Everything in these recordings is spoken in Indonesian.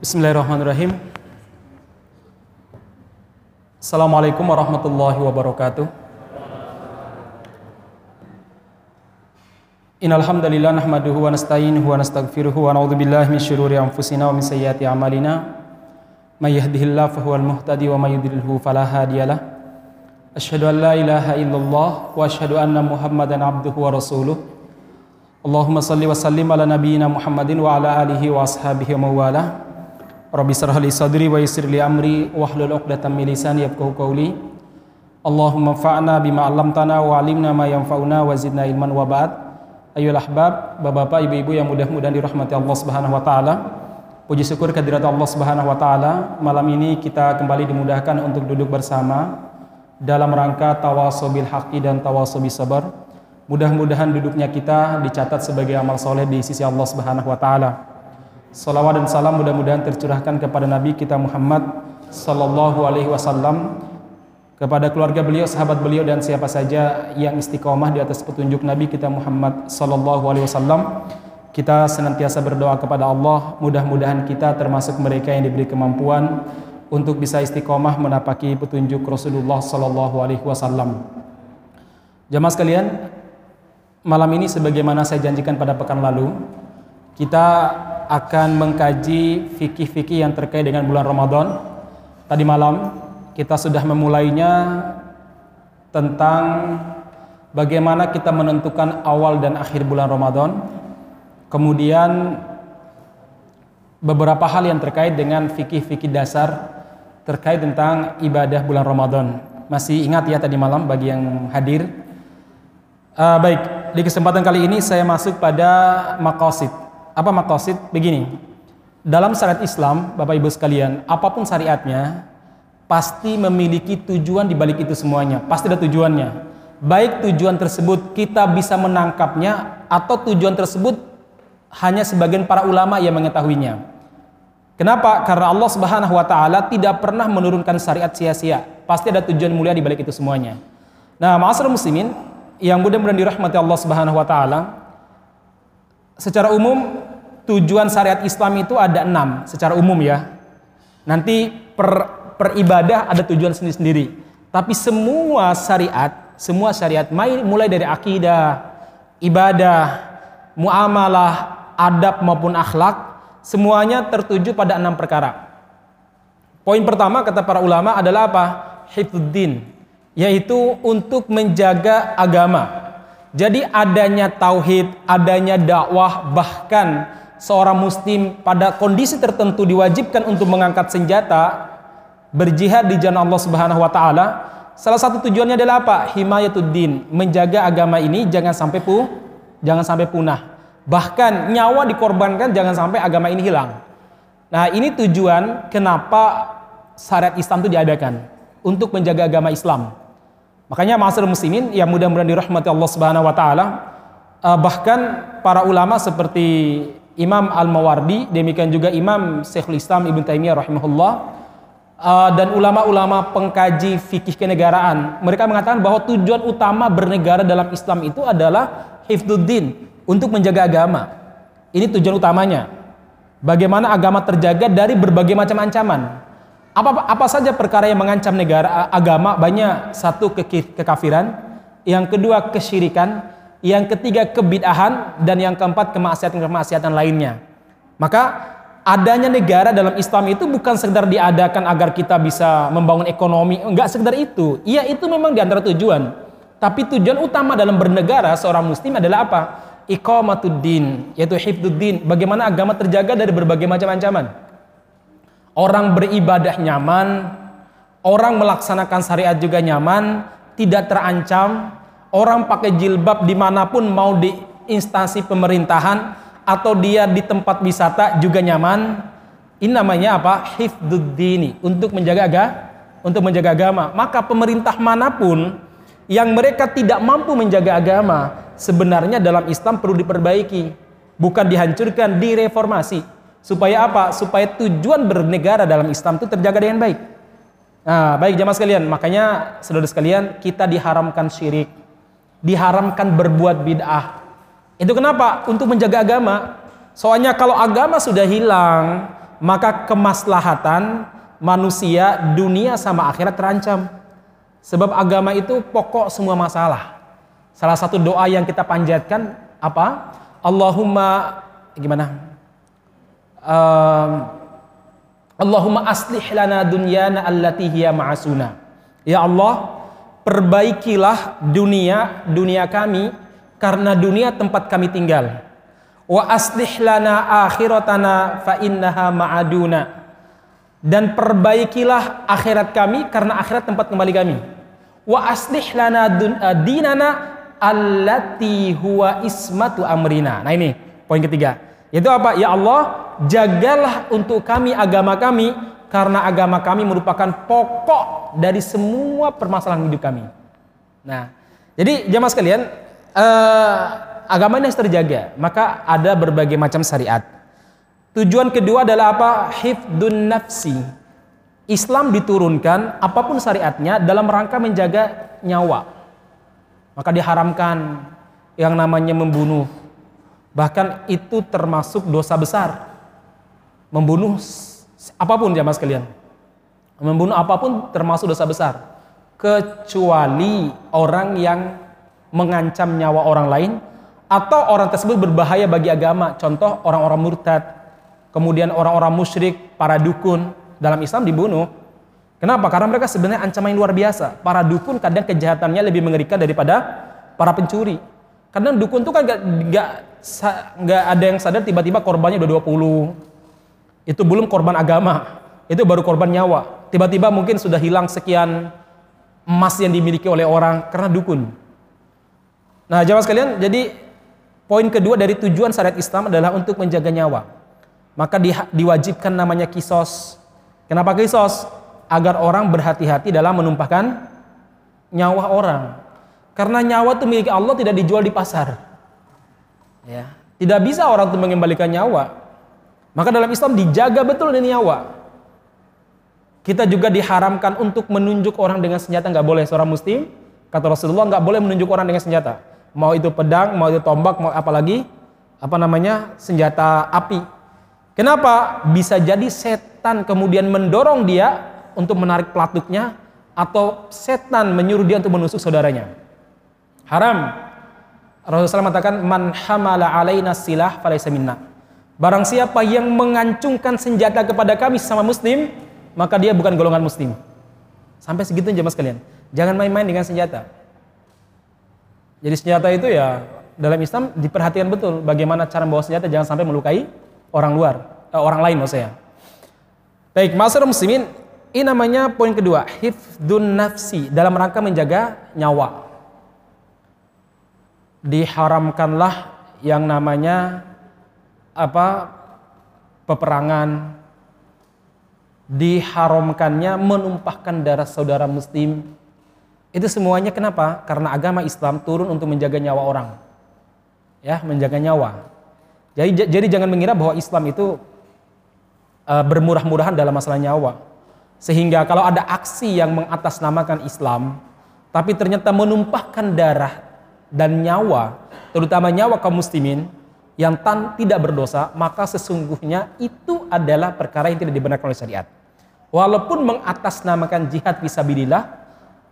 Bismillahirrahmanirrahim. Assalamualaikum warahmatullahi wabarakatuh. Innal hamdalillah nahmaduhu wa nasta'inuhu wa nastaghfiruhu wa na'udzu billahi min syururi anfusina wa min sayyiati a'malina. May yahdihillahu fahuwal muhtadi wa may yudlilhu fala hadiyalah. Asyhadu an la ilaha illallah wa asyhadu anna Muhammadan abduhu wa rasuluh. Allahumma salli wa sallim ala nabiyyina Muhammadin wa ala alihi wa ashabihi wa mawalah. Rabbi syrah li sadri wa yassir li amri wahlul 'uqdatam min lisani yafqahu qawli. Allahumma fa'na bima 'allamtana wa 'allimna ma yanfa'una wa zidna ilman wa ba'd. Ayolah ahbab, bapak-bapak, ibu-ibu yang mudah-mudahan dirahmati Allah Subhanahu wa taala. Puji syukur kehadirat Allah Subhanahu wa taala. Malam ini kita kembali dimudahkan untuk duduk bersama dalam rangka tawasobil haqi dan tawasobil sabar. Mudah-mudahan duduknya kita dicatat sebagai amal soleh di sisi Allah Subhanahu wa taala. Salawat dan salam mudah-mudahan tercurahkan kepada Nabi kita Muhammad sallallahu alaihi wasallam kepada keluarga beliau, sahabat beliau dan siapa saja yang istiqomah di atas petunjuk Nabi kita Muhammad sallallahu alaihi wasallam. Kita senantiasa berdoa kepada Allah, mudah-mudahan kita termasuk mereka yang diberi kemampuan untuk bisa istiqomah menapaki petunjuk Rasulullah sallallahu alaihi wasallam. Jamaah sekalian, malam ini sebagaimana saya janjikan pada pekan lalu, kita akan mengkaji fikih-fikih yang terkait dengan bulan Ramadan. Tadi malam kita sudah memulainya tentang bagaimana kita menentukan awal dan akhir bulan Ramadan. Kemudian beberapa hal yang terkait dengan fikih-fikih dasar terkait tentang ibadah bulan Ramadan. Masih ingat ya tadi malam bagi yang hadir? Uh, baik, di kesempatan kali ini saya masuk pada makosid. Apa makosid? Begini, dalam syariat Islam, Bapak Ibu sekalian, apa pun syariatnya, pasti memiliki tujuan di balik itu semuanya. Pasti ada tujuannya. Baik tujuan tersebut kita bisa menangkapnya atau tujuan tersebut hanya sebagian para ulama yang mengetahuinya. Kenapa? Karena Allah Subhanahu wa taala tidak pernah menurunkan syariat sia-sia. Pasti ada tujuan mulia di balik itu semuanya. Nah, ma'asyiral muslimin yang mudah-mudahan dirahmati Allah Subhanahu wa taala, secara umum tujuan syariat Islam itu ada enam secara umum ya. Nanti per peribadah ada tujuan sendiri-sendiri. Tapi semua syariat, semua syariat mulai dari akidah, ibadah, muamalah, adab maupun akhlak, semuanya tertuju pada enam perkara. Poin pertama kata para ulama adalah apa? Hifduddin, yaitu untuk menjaga agama. Jadi adanya tauhid, adanya dakwah, bahkan seorang muslim pada kondisi tertentu diwajibkan untuk mengangkat senjata berjihad di jalan Allah Subhanahu wa taala, salah satu tujuannya adalah apa? Himayatuddin, menjaga agama ini jangan sampai pu jangan sampai punah. Bahkan nyawa dikorbankan jangan sampai agama ini hilang. Nah, ini tujuan kenapa syariat Islam itu diadakan untuk menjaga agama Islam. Makanya masyarakat muslimin yang mudah-mudahan dirahmati Allah Subhanahu wa taala uh, bahkan para ulama seperti Imam Al-Mawardi demikian juga Imam Syekhul Islam Ibn Taimiyah rahimahullah uh, dan ulama-ulama pengkaji fikih kenegaraan, mereka mengatakan bahwa tujuan utama bernegara dalam Islam itu adalah hifduddin, untuk menjaga agama. Ini tujuan utamanya. Bagaimana agama terjaga dari berbagai macam ancaman. Apa apa saja perkara yang mengancam negara agama? Banyak satu ke kekafiran, yang kedua kesyirikan, yang ketiga kebid'ahan dan yang keempat kemaksiatan-kemaksiatan lainnya. Maka adanya negara dalam Islam itu bukan sekedar diadakan agar kita bisa membangun ekonomi, enggak sekedar itu. Iya itu memang di antara tujuan. Tapi tujuan utama dalam bernegara seorang muslim adalah apa? Iqamatuddin, yaitu hifduddin. Bagaimana agama terjaga dari berbagai macam ancaman. Orang beribadah nyaman, orang melaksanakan syariat juga nyaman, tidak terancam, orang pakai jilbab di mana pun mau di instansi pemerintahan, atau dia di tempat wisata juga nyaman. Ini namanya apa? Hifduddini untuk menjaga agama, untuk menjaga agama. Maka pemerintah mana pun yang mereka tidak mampu menjaga agama, sebenarnya dalam Islam perlu diperbaiki, bukan dihancurkan, direformasi. Supaya apa? Supaya tujuan bernegara dalam Islam itu terjaga dengan baik. Nah, baik jamaah sekalian, makanya saudara sekalian, kita diharamkan syirik, diharamkan berbuat bid'ah, itu kenapa? Untuk menjaga agama. Soalnya kalau agama sudah hilang, maka kemaslahatan manusia dunia sama akhirat terancam. Sebab agama itu pokok semua masalah. Salah satu doa yang kita panjatkan apa? Allahumma gimana? Um, Allahumma aslih lana dunyana allati hiya ma'asuna. Ya Allah, perbaikilah dunia dunia kami karena dunia tempat kami tinggal. Wa aslih lana akhiratana fa innaha ma'aduna. Dan perbaikilah akhirat kami karena akhirat tempat kembali kami. Wa aslih lana eh, dinana allati huwa ismatu amrina. Nah ini poin ketiga. Yaitu apa? Ya Allah, jagalah untuk kami agama kami karena agama kami merupakan pokok dari semua permasalahan hidup kami. Nah, jadi jamaah sekalian, eh, agama ini harus terjaga. Maka ada berbagai macam syariat. Tujuan kedua adalah apa? Hifdun nafsi. Islam diturunkan apa pun syariatnya dalam rangka menjaga nyawa. Maka diharamkan yang namanya membunuh, Bahkan itu termasuk dosa besar. Membunuh apa pun jamaah sekalian. Membunuh apa pun termasuk dosa besar. Kecuali orang yang mengancam nyawa orang lain atau orang tersebut berbahaya bagi agama. Contoh orang-orang murtad, kemudian orang-orang musyrik, para dukun dalam Islam dibunuh. Kenapa? Karena mereka sebenarnya ancaman yang luar biasa. Para dukun kadang kejahatannya lebih mengerikan daripada para pencuri. Kadang dukun itu kan gak, gak nggak ada yang sadar tiba-tiba korbannya udah 20 itu belum korban agama. Itu baru korban nyawa. Tiba-tiba mungkin sudah hilang sekian emas yang dimiliki oleh orang karena dukun. Nah jamaah sekalian jadi poin kedua dari tujuan syariat Islam adalah untuk menjaga nyawa. Maka di, diwajibkan namanya kisos. Kenapa kisos? Agar orang berhati-hati dalam menumpahkan nyawa orang. Karena nyawa itu milik Allah tidak dijual di pasar. Ya. Tidak bisa orang itu mengembalikan nyawa. Maka dalam Islam dijaga betul ini nyawa. Kita juga diharamkan untuk menunjuk orang dengan senjata nggak boleh seorang muslim. Kata Rasulullah nggak boleh menunjuk orang dengan senjata. Mau itu pedang, mau itu tombak, mau apa lagi? Apa namanya? Senjata api. Kenapa? Bisa jadi setan kemudian mendorong dia untuk menarik pelatuknya atau setan menyuruh dia untuk menusuk saudaranya. Haram. Rasulullah mengatakan man hamala alaina silah falaysa minna. Barang siapa yang mengancungkan senjata kepada kami sama muslim, maka dia bukan golongan muslim. Sampai segitu jemaah sekalian. Jangan main-main dengan senjata. Jadi senjata itu ya dalam Islam diperhatikan betul bagaimana cara membawa senjata jangan sampai melukai orang luar, eh, orang lain maksudnya. Baik, masyarakat muslimin, ini namanya poin kedua, hifdun nafsi dalam rangka menjaga nyawa diharamkanlah yang namanya apa peperangan diharamkannya menumpahkan darah saudara muslim. Itu semuanya kenapa? Karena agama Islam turun untuk menjaga nyawa orang. Ya menjaga nyawa. Jadi jadi jangan mengira bahwa Islam itu uh, bermurah-murahan dalam masalah nyawa. Sehingga kalau ada aksi yang mengatasnamakan Islam tapi ternyata menumpahkan darah dan nyawa, terutama nyawa kaum muslimin yang tan tidak berdosa, maka sesungguhnya itu adalah perkara yang tidak dibenarkan oleh syariat. Walaupun mengatasnamakan jihad visabilillah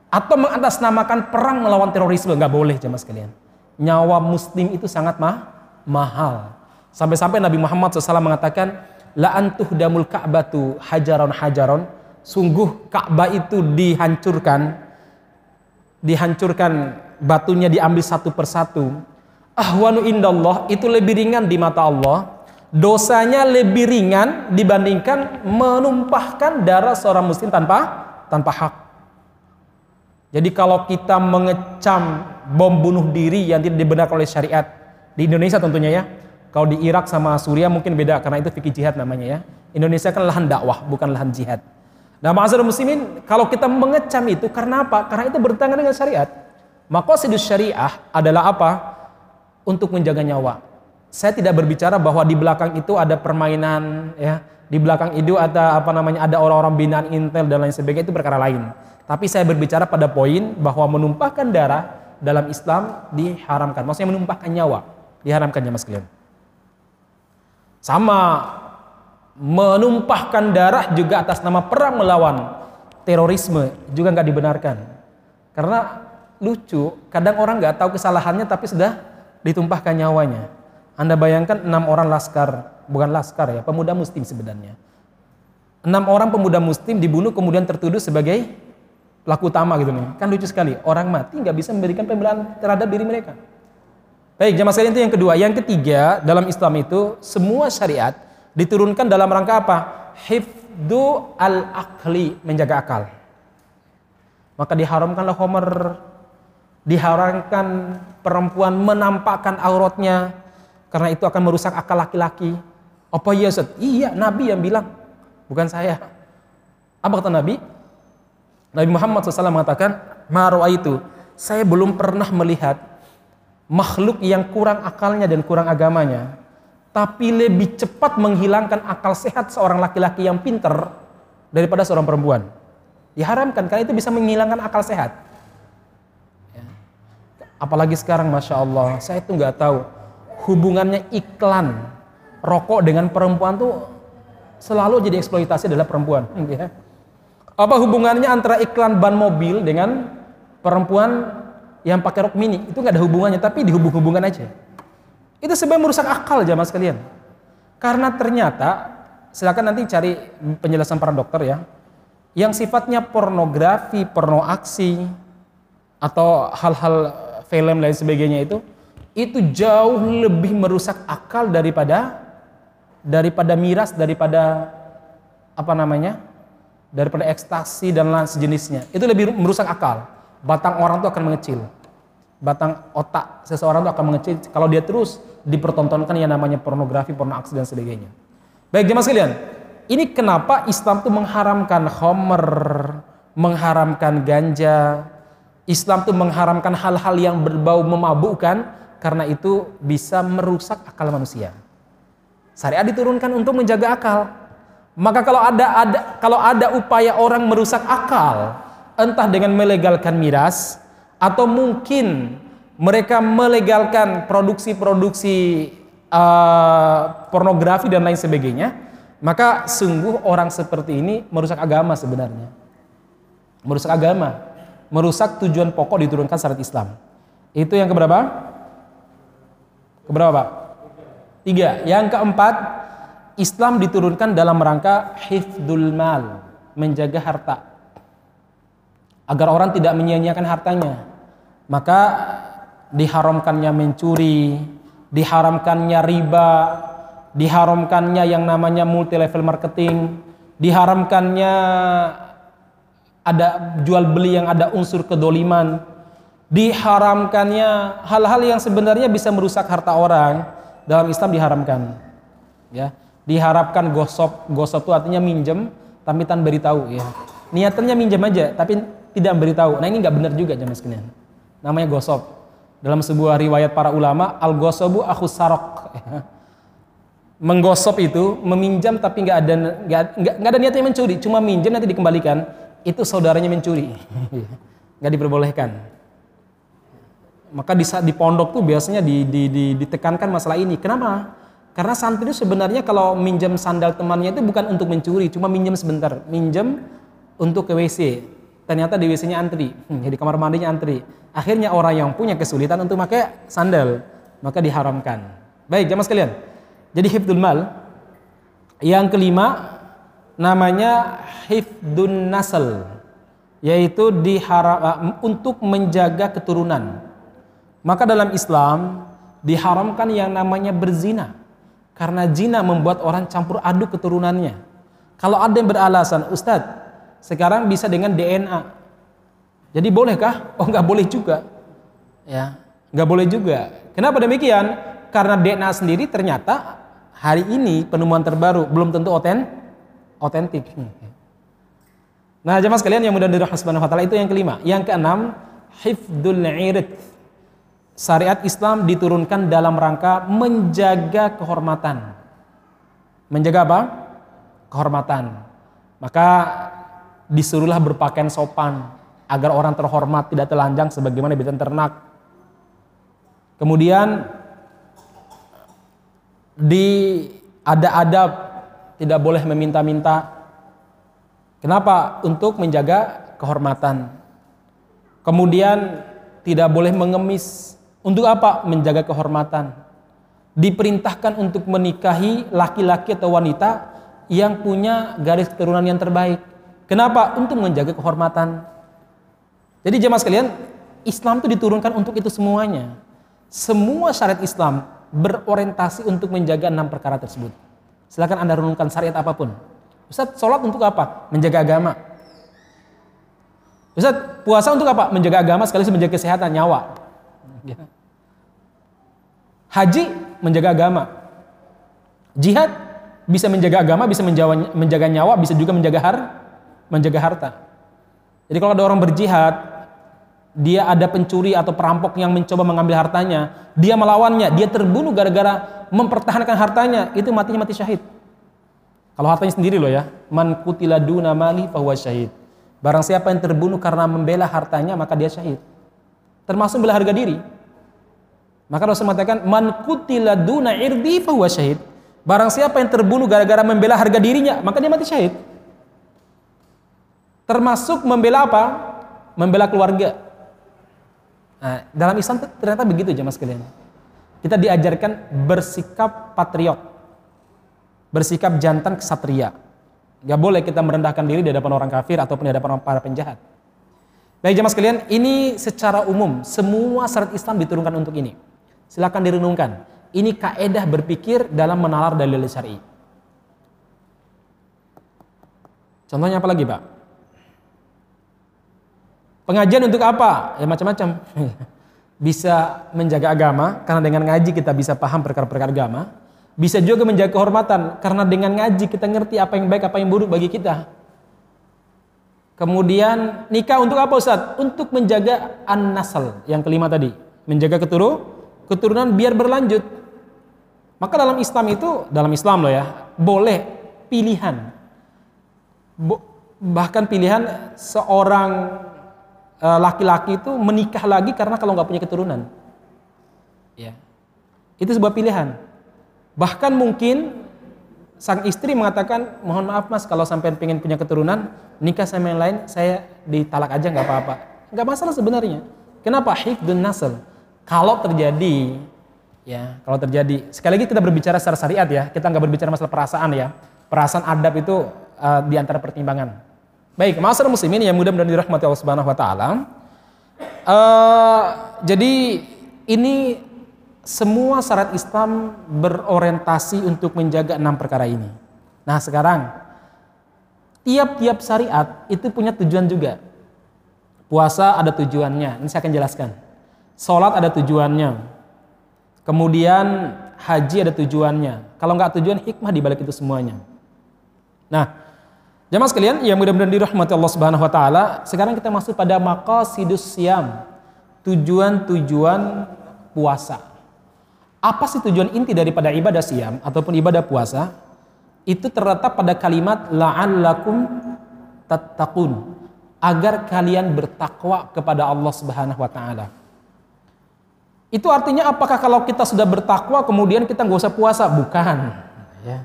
atau mengatasnamakan perang melawan terorisme nggak boleh jemaah sekalian. Nyawa muslim itu sangat mah, mahal. Sampai-sampai Nabi Muhammad SAW mengatakan, la antuh damul ka'batu hajaron hajaron. Sungguh Ka'bah itu dihancurkan, dihancurkan batunya diambil satu persatu ahwanu indallah itu lebih ringan di mata Allah dosanya lebih ringan dibandingkan menumpahkan darah seorang muslim tanpa tanpa hak jadi kalau kita mengecam bom bunuh diri yang tidak dibenarkan oleh syariat di Indonesia tentunya ya kalau di Irak sama Suriah mungkin beda karena itu fikih jihad namanya ya Indonesia kan lahan dakwah bukan lahan jihad Nah, ma'azir muslimin, kalau kita mengecam itu karena apa? Karena itu bertentangan dengan syariat. Maqasidus syariah adalah apa? Untuk menjaga nyawa. Saya tidak berbicara bahwa di belakang itu ada permainan ya, di belakang itu ada apa namanya ada orang-orang binaan intel dan lain sebagainya itu perkara lain. Tapi saya berbicara pada poin bahwa menumpahkan darah dalam Islam diharamkan. Maksudnya menumpahkan nyawa diharamkan ya mas kalian. Sama menumpahkan darah juga atas nama perang melawan terorisme juga nggak dibenarkan. Karena lucu, kadang orang nggak tahu kesalahannya tapi sudah ditumpahkan nyawanya. Anda bayangkan enam orang laskar, bukan laskar ya, pemuda muslim sebenarnya. Enam orang pemuda muslim dibunuh kemudian tertuduh sebagai pelaku utama gitu nih. Kan lucu sekali, orang mati nggak bisa memberikan pembelaan terhadap diri mereka. Baik, jamaah sekalian itu yang kedua. Yang ketiga, dalam Islam itu semua syariat diturunkan dalam rangka apa? hifdu al-akli, menjaga akal. Maka diharamkanlah homer, diharamkan perempuan menampakkan auratnya karena itu akan merusak akal laki-laki. Apa iya Ustaz? Iya, Nabi yang bilang, bukan saya. Apa kata Nabi? Nabi Muhammad SAW mengatakan, Marwa itu, saya belum pernah melihat makhluk yang kurang akalnya dan kurang agamanya tapi lebih cepat menghilangkan akal sehat seorang laki-laki yang pinter daripada seorang perempuan. Diharamkan karena itu bisa menghilangkan akal sehat. Apalagi sekarang, masya Allah, saya itu nggak tahu hubungannya iklan rokok dengan perempuan tuh selalu jadi eksploitasi adalah perempuan. Ya. Apa hubungannya antara iklan ban mobil dengan perempuan yang pakai rok mini? Itu nggak ada hubungannya, tapi dihubung-hubungkan aja. Itu sebenarnya merusak akal jamaah sekalian. Karena ternyata, silakan nanti cari penjelasan para dokter ya, yang sifatnya pornografi, porno aksi, atau hal-hal film lain sebagainya itu, itu jauh lebih merusak akal daripada daripada miras, daripada apa namanya, daripada ekstasi dan lain sejenisnya. Itu lebih merusak akal. Batang orang itu akan mengecil batang otak seseorang itu akan mengecil kalau dia terus dipertontonkan yang namanya pornografi, porno aksi dan sebagainya. Baik jemaah sekalian, ini kenapa Islam itu mengharamkan homer, mengharamkan ganja, Islam itu mengharamkan hal-hal yang berbau memabukkan karena itu bisa merusak akal manusia. Syariat diturunkan untuk menjaga akal. Maka kalau ada ada kalau ada upaya orang merusak akal, entah dengan melegalkan miras, atau mungkin mereka melegalkan produksi-produksi uh, pornografi dan lain sebagainya, maka sungguh orang seperti ini merusak agama sebenarnya. Merusak agama, merusak tujuan pokok diturunkan syariat Islam. Itu yang keberapa? Keberapa, Pak? Tiga. Yang keempat, Islam diturunkan dalam rangka hifdul mal, menjaga harta. Agar orang tidak menyia-nyiakan hartanya maka diharamkannya mencuri, diharamkannya riba, diharamkannya yang namanya multi level marketing, diharamkannya ada jual beli yang ada unsur kedoliman, diharamkannya hal-hal yang sebenarnya bisa merusak harta orang dalam Islam diharamkan. Ya, diharapkan gosok, gosok itu artinya minjem tapi tanpa beritahu ya. Niatnya minjem aja tapi tidak beritahu. Nah ini nggak benar juga jamaah sekalian namanya gosok. Dalam sebuah riwayat para ulama, al-gosobu akhus sarok. Menggosok itu meminjam tapi nggak ada nggak ada niatnya mencuri, cuma minjam nanti dikembalikan, itu saudaranya mencuri, nggak diperbolehkan. Maka di di pondok tuh biasanya di, di, di, ditekankan masalah ini. Kenapa? Karena santri itu sebenarnya kalau minjam sandal temannya itu bukan untuk mencuri, cuma minjam sebentar, minjam untuk ke WC ternyata di WC-nya antri, hmm, di kamar mandinya antri. Akhirnya orang yang punya kesulitan untuk pakai sandal, maka diharamkan. Baik, jamaah sekalian. Jadi hifdul mal. Yang kelima namanya hifdun nasl, yaitu diharam uh, untuk menjaga keturunan. Maka dalam Islam diharamkan yang namanya berzina. Karena zina membuat orang campur aduk keturunannya. Kalau ada yang beralasan, Ustadz, sekarang bisa dengan DNA. Jadi bolehkah? Oh nggak boleh juga. Ya, nggak boleh juga. Kenapa demikian? Karena DNA sendiri ternyata hari ini penemuan terbaru belum tentu oten, otentik. Nah, jemaah sekalian yang mudah dirahmati Subhanahu wa taala itu yang kelima. Yang keenam, hifdul irid. Syariat Islam diturunkan dalam rangka menjaga kehormatan. Menjaga apa? Kehormatan. Maka disuruhlah berpakaian sopan agar orang terhormat tidak telanjang sebagaimana binatang ternak. Kemudian di ada adab tidak boleh meminta-minta. Kenapa? Untuk menjaga kehormatan. Kemudian tidak boleh mengemis. Untuk apa? Menjaga kehormatan. Diperintahkan untuk menikahi laki-laki atau wanita yang punya garis keturunan yang terbaik. Kenapa? Untuk menjaga kehormatan. Jadi jemaah sekalian, Islam itu diturunkan untuk itu semuanya. Semua syariat Islam berorientasi untuk menjaga enam perkara tersebut. Silakan Anda renungkan syariat apa pun. Ustaz, sholat untuk apa? Menjaga agama. Ustaz, puasa untuk apa? Menjaga agama sekaligus menjaga kesehatan nyawa. Ya. Haji menjaga agama. Jihad bisa menjaga agama, bisa menjaga, menjaga nyawa, bisa juga menjaga harta. Jadi kalau ada orang berjihad, dia ada pencuri atau perampok yang mencoba mengambil hartanya, dia melawannya, dia terbunuh gara-gara mempertahankan hartanya, itu matinya mati syahid. Kalau hartanya sendiri loh ya, man kutila duna mali fahuwa syahid. Barang siapa yang terbunuh karena membela hartanya, maka dia syahid. Termasuk bela harga diri. Maka Rasul mengatakan, man kutila duna irdi fahuwa syahid. Barang siapa yang terbunuh gara-gara membela harga dirinya, maka dia mati syahid. Termasuk membela apa? Membela keluarga. Nah, dalam Islam ternyata begitu jemaah sekalian. Kita diajarkan bersikap patriot. Bersikap jantan kesatria. Gak boleh kita merendahkan diri di hadapan orang kafir ataupun di hadapan para penjahat. Baik jemaah sekalian, ini secara umum semua syarat Islam diturunkan untuk ini. Silakan direnungkan. Ini kaedah berpikir dalam menalar dalil syar'i. Contohnya apa lagi, Pak? Pengajian untuk apa? Ya macam-macam. bisa menjaga agama, karena dengan ngaji kita bisa paham perkara-perkara agama. Bisa juga menjaga kehormatan, karena dengan ngaji kita ngerti apa yang baik, apa yang buruk bagi kita. Kemudian nikah untuk apa Ustaz? Untuk menjaga an-nasal, yang kelima tadi. Menjaga keturu, keturunan biar berlanjut. Maka dalam Islam itu, dalam Islam loh ya, boleh pilihan. bahkan pilihan seorang laki-laki itu menikah lagi karena kalau nggak punya keturunan. Ya. Itu sebuah pilihan. Bahkan mungkin sang istri mengatakan, mohon maaf mas kalau sampai pengen punya keturunan, nikah sama yang lain, saya ditalak aja nggak apa-apa. Nggak masalah sebenarnya. Kenapa? Hifdun nasl. Kalau terjadi, ya kalau terjadi, sekali lagi kita berbicara secara syariat ya, kita nggak berbicara masalah perasaan ya. Perasaan adab itu uh, di antara pertimbangan. Baik, masyarakat muslimin yang mudah-mudahan dirahmati Allah Subhanahu wa taala. Uh, jadi ini semua syarat Islam berorientasi untuk menjaga enam perkara ini. Nah, sekarang tiap-tiap syariat itu punya tujuan juga. Puasa ada tujuannya, ini saya akan jelaskan. Sholat ada tujuannya. Kemudian haji ada tujuannya. Kalau nggak tujuan hikmah di balik itu semuanya. Nah, Jamaah sekalian yang mudah-mudahan dirahmati Allah Subhanahu wa taala, sekarang kita masuk pada maqasidus siam. Tujuan-tujuan puasa. Apa sih tujuan inti daripada ibadah siam ataupun ibadah puasa? Itu terletak pada kalimat la'allakum tattaqun. Agar kalian bertakwa kepada Allah Subhanahu wa taala. Itu artinya apakah kalau kita sudah bertakwa kemudian kita nggak usah puasa? Bukan. Ya.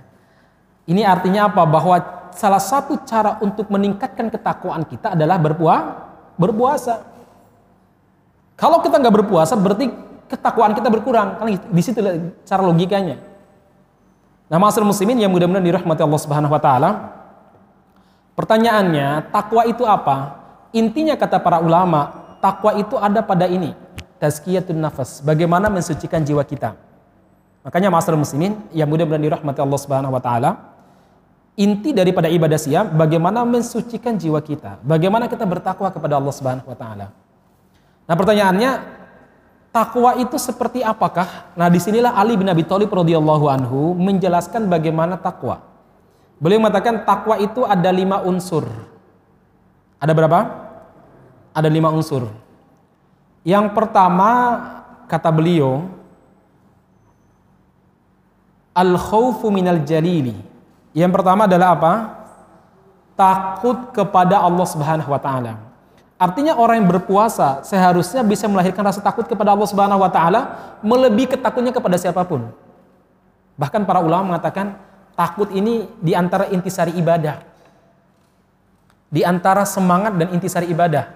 Ini artinya apa? Bahwa salah satu cara untuk meningkatkan ketakwaan kita adalah berpuasa. berpuasa. Kalau kita nggak berpuasa berarti ketakwaan kita berkurang. Kan di situ cara logikanya. Nah, masyarakat muslimin yang mudah-mudahan dirahmati Allah Subhanahu wa taala. Pertanyaannya, takwa itu apa? Intinya kata para ulama, takwa itu ada pada ini, tazkiyatun nafas, bagaimana mensucikan jiwa kita. Makanya masyarakat muslimin yang mudah-mudahan dirahmati Allah Subhanahu wa taala, inti daripada ibadah siam bagaimana mensucikan jiwa kita, bagaimana kita bertakwa kepada Allah Subhanahu wa taala. Nah, pertanyaannya takwa itu seperti apakah? Nah, di sinilah Ali bin Abi Thalib radhiyallahu anhu menjelaskan bagaimana takwa. Beliau mengatakan takwa itu ada lima unsur. Ada berapa? Ada lima unsur. Yang pertama kata beliau al khawfu minal jalili yang pertama adalah apa? Takut kepada Allah Subhanahu wa taala. Artinya orang yang berpuasa seharusnya bisa melahirkan rasa takut kepada Allah Subhanahu wa taala melebihi ketakutnya kepada siapa pun. Bahkan para ulama mengatakan takut ini di antara intisari ibadah. Di antara semangat dan intisari ibadah.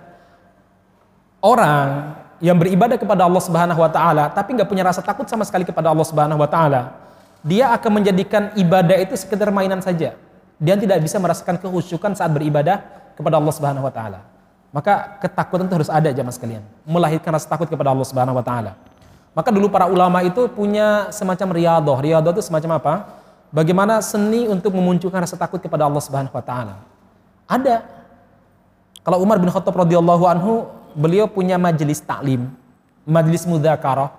Orang yang beribadah kepada Allah Subhanahu wa taala tapi nggak punya rasa takut sama sekali kepada Allah Subhanahu wa taala, dia akan menjadikan ibadah itu sekedar mainan saja. Dia tidak bisa merasakan kehusyukan saat beribadah kepada Allah Subhanahu wa taala. Maka ketakutan itu harus ada jamaah sekalian, melahirkan rasa takut kepada Allah Subhanahu wa taala. Maka dulu para ulama itu punya semacam riyadhah. Riyadhah itu semacam apa? Bagaimana seni untuk memunculkan rasa takut kepada Allah Subhanahu wa taala. Ada. Kalau Umar bin Khattab radhiyallahu anhu, beliau punya majelis taklim, majelis mudzakarah.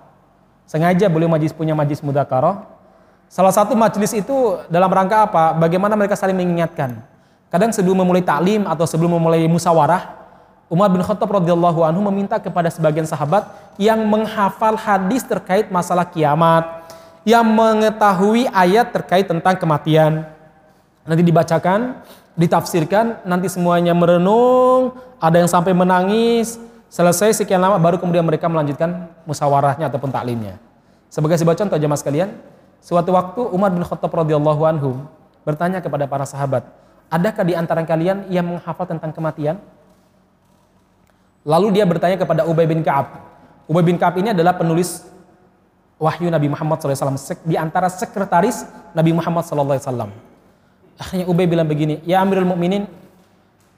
Sengaja beliau majlis punya majelis mudzakarah. Salah satu majelis itu dalam rangka apa? Bagaimana mereka saling mengingatkan. Kadang sebelum memulai taklim atau sebelum memulai musyawarah, Umar bin Khattab radhiyallahu anhu meminta kepada sebagian sahabat yang menghafal hadis terkait masalah kiamat, yang mengetahui ayat terkait tentang kematian. Nanti dibacakan, ditafsirkan, nanti semuanya merenung, ada yang sampai menangis, selesai sekian lama baru kemudian mereka melanjutkan musyawarahnya ataupun taklimnya. Sebagai sebuah contoh jemaah sekalian, suatu waktu Umar bin Khattab radhiyallahu anhu bertanya kepada para sahabat, adakah di antara kalian yang menghafal tentang kematian? Lalu dia bertanya kepada Ubay bin Ka'ab. Ubay bin Ka'ab ini adalah penulis wahyu Nabi Muhammad SAW di antara sekretaris Nabi Muhammad SAW. Akhirnya Ubay bilang begini, ya Amirul Mukminin,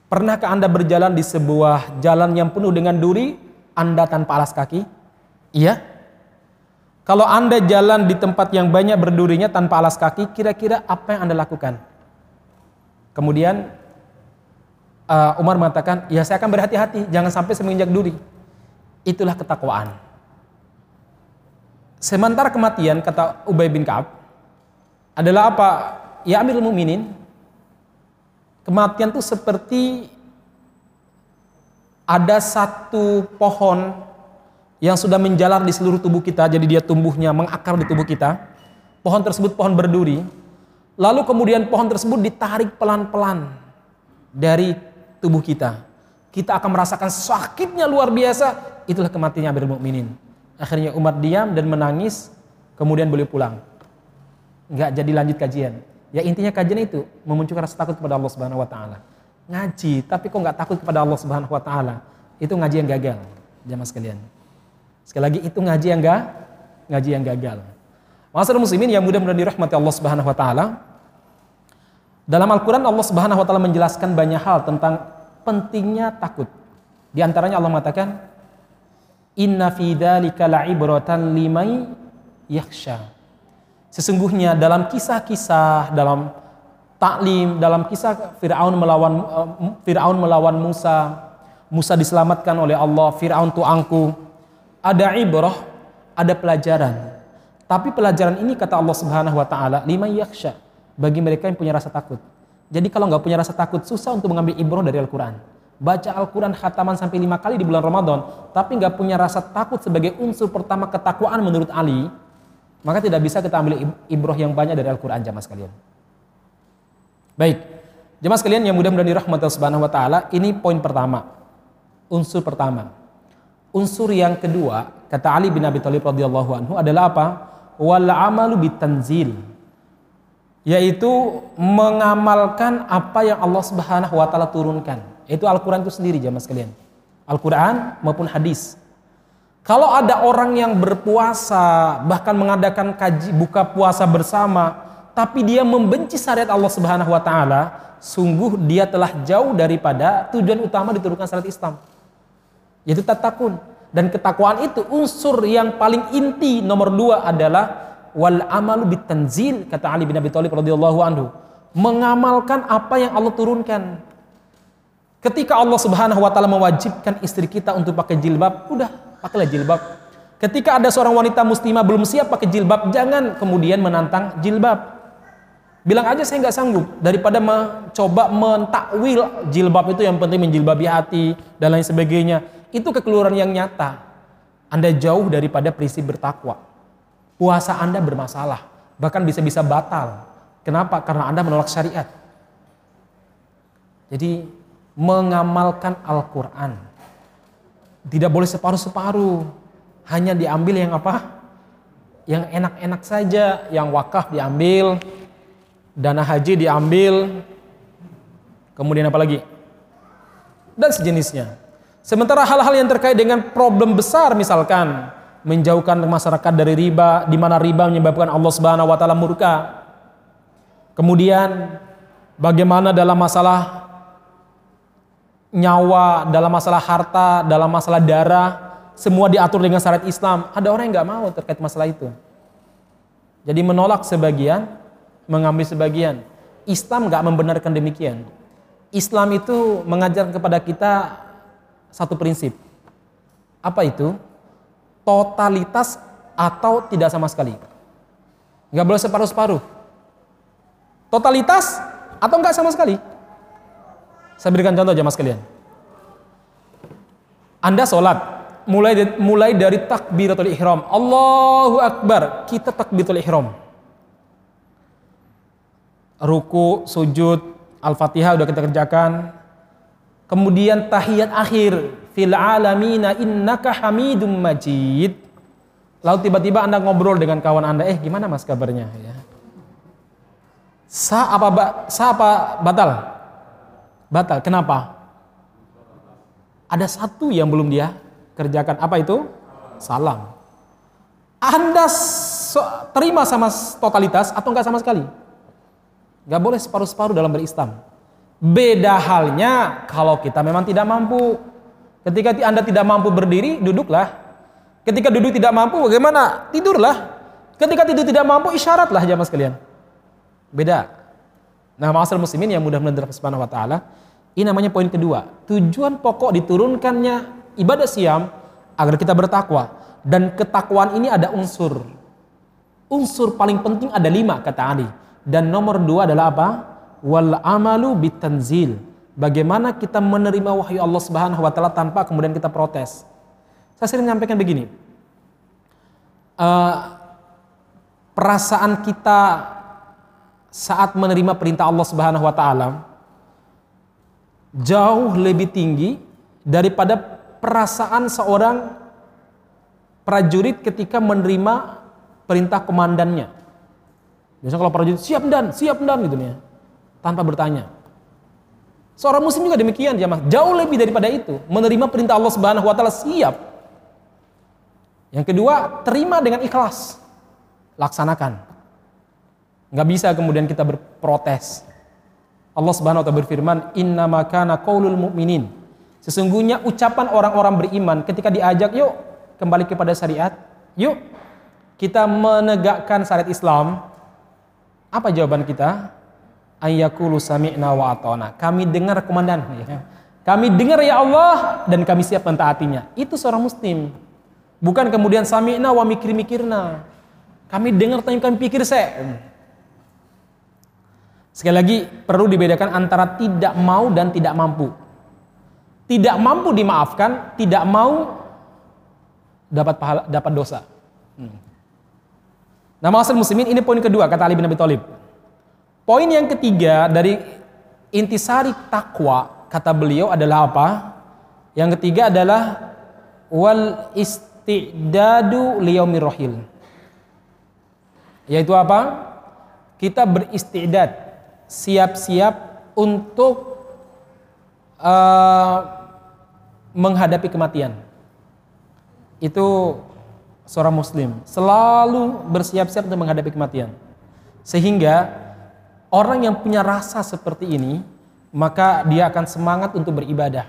pernahkah anda berjalan di sebuah jalan yang penuh dengan duri, anda tanpa alas kaki? Iya. Kalau anda jalan di tempat yang banyak berdurinya tanpa alas kaki, kira-kira apa yang anda lakukan? Kemudian uh, Umar mengatakan, ya saya akan berhati-hati, jangan sampai saya menginjak duri. Itulah ketakwaan. Sementara kematian, kata Ubay bin Ka'ab, adalah apa? ya Amirul Mukminin, kematian itu seperti ada satu pohon yang sudah menjalar di seluruh tubuh kita, jadi dia tumbuhnya mengakar di tubuh kita. Pohon tersebut pohon berduri. Lalu kemudian pohon tersebut ditarik pelan-pelan dari tubuh kita. Kita akan merasakan sakitnya luar biasa. Itulah kematiannya Amirul Mukminin. Akhirnya umat diam dan menangis, kemudian boleh pulang. Nggak jadi lanjut kajian. Ya intinya kajian itu memunculkan rasa takut kepada Allah Subhanahu wa taala. Ngaji, tapi kok nggak takut kepada Allah Subhanahu wa taala? Itu ngaji yang gagal, jamaah sekalian. Sekali lagi itu ngaji yang enggak ngaji yang gagal. Masalah muslimin yang mudah-mudahan dirahmati Allah Subhanahu wa taala. Dalam Al-Qur'an Allah Subhanahu wa taala menjelaskan banyak hal tentang pentingnya takut. Di antaranya Allah mengatakan Inna fi dzalika la'ibratan limai yakhsha. Sesungguhnya dalam kisah-kisah, dalam taklim, dalam kisah Fir'aun melawan uh, Fir'aun melawan Musa, Musa diselamatkan oleh Allah, Fir'aun tuangku. Ada ibrah, ada pelajaran. Tapi pelajaran ini kata Allah Subhanahu wa taala, lima yaksha, bagi mereka yang punya rasa takut. Jadi kalau nggak punya rasa takut, susah untuk mengambil ibrah dari Al-Quran. Baca Al-Quran khataman sampai lima kali di bulan Ramadan, tapi nggak punya rasa takut sebagai unsur pertama ketakwaan menurut Ali, maka tidak bisa kita ambil ibroh yang banyak dari Al-Quran jamaah sekalian. Baik, jamaah sekalian yang mudah-mudahan dirahmati Allah Subhanahu wa taala, ini poin pertama. Unsur pertama. Unsur yang kedua, kata Ali bin Abi Thalib radhiyallahu anhu adalah apa? Wal amalu bitanzil. Yaitu mengamalkan apa yang Allah Subhanahu wa taala turunkan. Itu Al-Qur'an itu sendiri jamaah sekalian. Al-Qur'an maupun hadis. Kalau ada orang yang berpuasa, bahkan mengadakan kaji buka puasa bersama, tapi dia membenci syariat Allah Subhanahu wa taala, sungguh dia telah jauh daripada tujuan utama diturunkan syariat Islam. Yaitu tatakun. Dan ketakwaan itu unsur yang paling inti nomor dua adalah wal amalu bitanzil kata Ali bin Abi Thalib radhiyallahu anhu mengamalkan apa yang Allah turunkan ketika Allah Subhanahu wa taala mewajibkan istri kita untuk pakai jilbab udah pakailah jilbab. Ketika ada seorang wanita muslimah belum siap pakai jilbab, jangan kemudian menantang jilbab. Bilang aja saya nggak sanggup daripada mencoba mentakwil jilbab itu yang penting menjilbabi hati dan lain sebagainya. Itu kekeluaran yang nyata. Anda jauh daripada prinsip bertakwa. Puasa Anda bermasalah, bahkan bisa-bisa batal. Kenapa? Karena Anda menolak syariat. Jadi mengamalkan Al-Qur'an tidak boleh separuh-separuh. Hanya diambil yang apa? Yang enak-enak saja, yang wakaf diambil, dana haji diambil, kemudian apa lagi? Dan sejenisnya. Sementara hal-hal yang terkait dengan problem besar misalkan menjauhkan masyarakat dari riba, di mana riba menyebabkan Allah Subhanahu wa taala murka. Kemudian bagaimana dalam masalah nyawa, dalam masalah harta, dalam masalah darah, semua diatur dengan syariat Islam. Ada orang yang nggak mau terkait masalah itu. Jadi menolak sebagian, mengambil sebagian. Islam nggak membenarkan demikian. Islam itu mengajar kepada kita satu prinsip. Apa itu? Totalitas atau tidak sama sekali. Nggak boleh separuh-separuh. Totalitas atau nggak sama sekali. Saya berikan contoh aja mas kalian. Anda sholat, mulai mulai dari takbiratul ihram. Allahu akbar, kita takbiratul ihram. Ruku, sujud, Al-Fatihah udah kita kerjakan. Kemudian tahiyat akhir, fil alamina innaka hamidum majid. Lalu tiba-tiba Anda ngobrol dengan kawan Anda, "Eh, gimana Mas kabarnya?" ya. Sa apa ba, sa apa batal? Batal. Kenapa? Ada satu yang belum dia kerjakan apa itu? Salam. Anda so, terima sama totalitas atau enggak sama sekali? Enggak boleh separuh-separuh dalam berislam. Beda halnya kalau kita memang tidak mampu. Ketika Anda tidak mampu berdiri, duduklah. Ketika duduk tidak mampu, bagaimana? Tidurlah. Ketika tidur tidak mampu, isyaratlah jamaah sekalian. Beda. Nah, masalah muslimin yang mudah-mudahan subhanahu wa taala, ini namanya poin kedua. Tujuan pokok diturunkannya ibadah siam agar kita bertakwa. Dan ketakwaan ini ada unsur. Unsur paling penting ada lima kata Ali. Dan nomor dua adalah apa? Wal amalu bitanzil. Bagaimana kita menerima wahyu Allah Subhanahu wa taala tanpa kemudian kita protes. Saya sering menyampaikan begini. Uh, perasaan kita saat menerima perintah Allah Subhanahu wa taala jauh lebih tinggi daripada perasaan seorang prajurit ketika menerima perintah komandannya. Biasanya kalau prajurit siap dan, siap dan gitu nih, tanpa bertanya. Seorang muslim juga demikian jamaah, jauh lebih daripada itu, menerima perintah Allah Subhanahu wa taala siap. Yang kedua, terima dengan ikhlas. Laksanakan. Nggak bisa kemudian kita berprotes. Allah Subhanahu wa taala berfirman, "Inna qaulul mu'minin" Sesungguhnya ucapan orang-orang beriman ketika diajak yuk kembali kepada syariat, yuk kita menegakkan syariat Islam. Apa jawaban kita? Ayyakulu sami'na wa atona. Kami dengar komandan. Ya. Kami dengar ya Allah dan kami siap mentaatinya. Itu seorang muslim. Bukan kemudian sami'na wa mikir-mikirna. Kami dengar tapi kami pikir saya. Sekali lagi perlu dibedakan antara tidak mau dan tidak mampu tidak mampu dimaafkan, tidak mau dapat pahala, dapat dosa. Hmm. Nah, muslimin ini poin kedua kata Ali bin Abi Thalib. Poin yang ketiga dari intisari takwa kata beliau adalah apa? Yang ketiga adalah wal istidadu liyaumir rohil. Yaitu apa? Kita beristidad, siap-siap untuk uh, menghadapi kematian. Itu seorang muslim selalu bersiap-siap untuk menghadapi kematian. Sehingga orang yang punya rasa seperti ini, maka dia akan semangat untuk beribadah.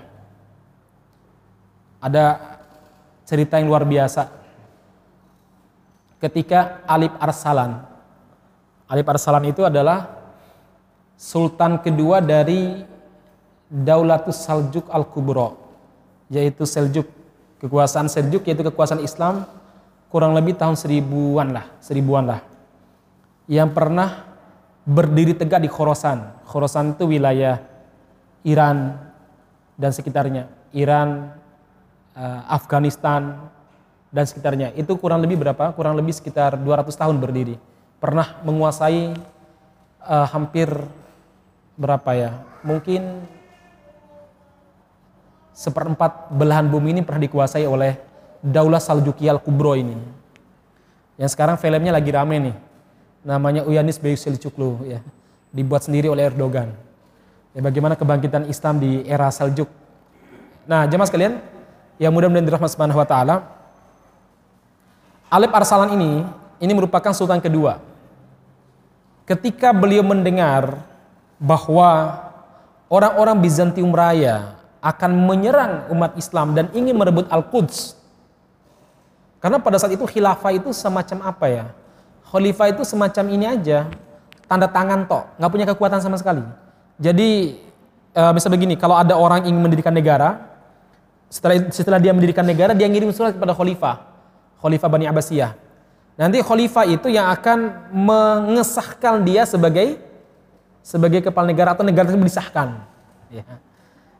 Ada cerita yang luar biasa. Ketika Alip Arsalan, Alip Arsalan itu adalah sultan kedua dari Daulatus Saljuk Al-Kubro yaitu Seljuk. Kekuasaan Seljuk yaitu kekuasaan Islam kurang lebih tahun seribuan lah, seribuan lah. Yang pernah berdiri tegak di Khorasan. Khorasan itu wilayah Iran dan sekitarnya. Iran, uh, Afghanistan dan sekitarnya. Itu kurang lebih berapa? Kurang lebih sekitar 200 tahun berdiri. Pernah menguasai uh, hampir berapa ya? Mungkin seperempat belahan bumi ini pernah dikuasai oleh Daulah Saljukiyal Kubro ini. Yang sekarang filmnya lagi rame nih. Namanya Uyanis Bayu Selçuklu ya. dibuat sendiri oleh Erdogan. Ya, bagaimana kebangkitan Islam di era Seljuk. Nah, jemaah sekalian, yang mudah-mudahan dirahmati Subhanahu wa taala. Alep Arsalan ini ini merupakan sultan kedua. Ketika beliau mendengar bahwa orang-orang Bizantium Raya akan menyerang umat Islam dan ingin merebut Al-Quds. Karena pada saat itu khilafah itu semacam apa ya? Khalifah itu semacam ini aja, tanda tangan tok, nggak punya kekuatan sama sekali. Jadi uh, bisa begini, kalau ada orang ingin mendirikan negara, setelah setelah dia mendirikan negara, dia ngirim surat kepada khalifah, khalifah Bani Abbasiyah. Nanti khalifah itu yang akan mengesahkan dia sebagai sebagai kepala negara atau negara tersebut disahkan. Ya.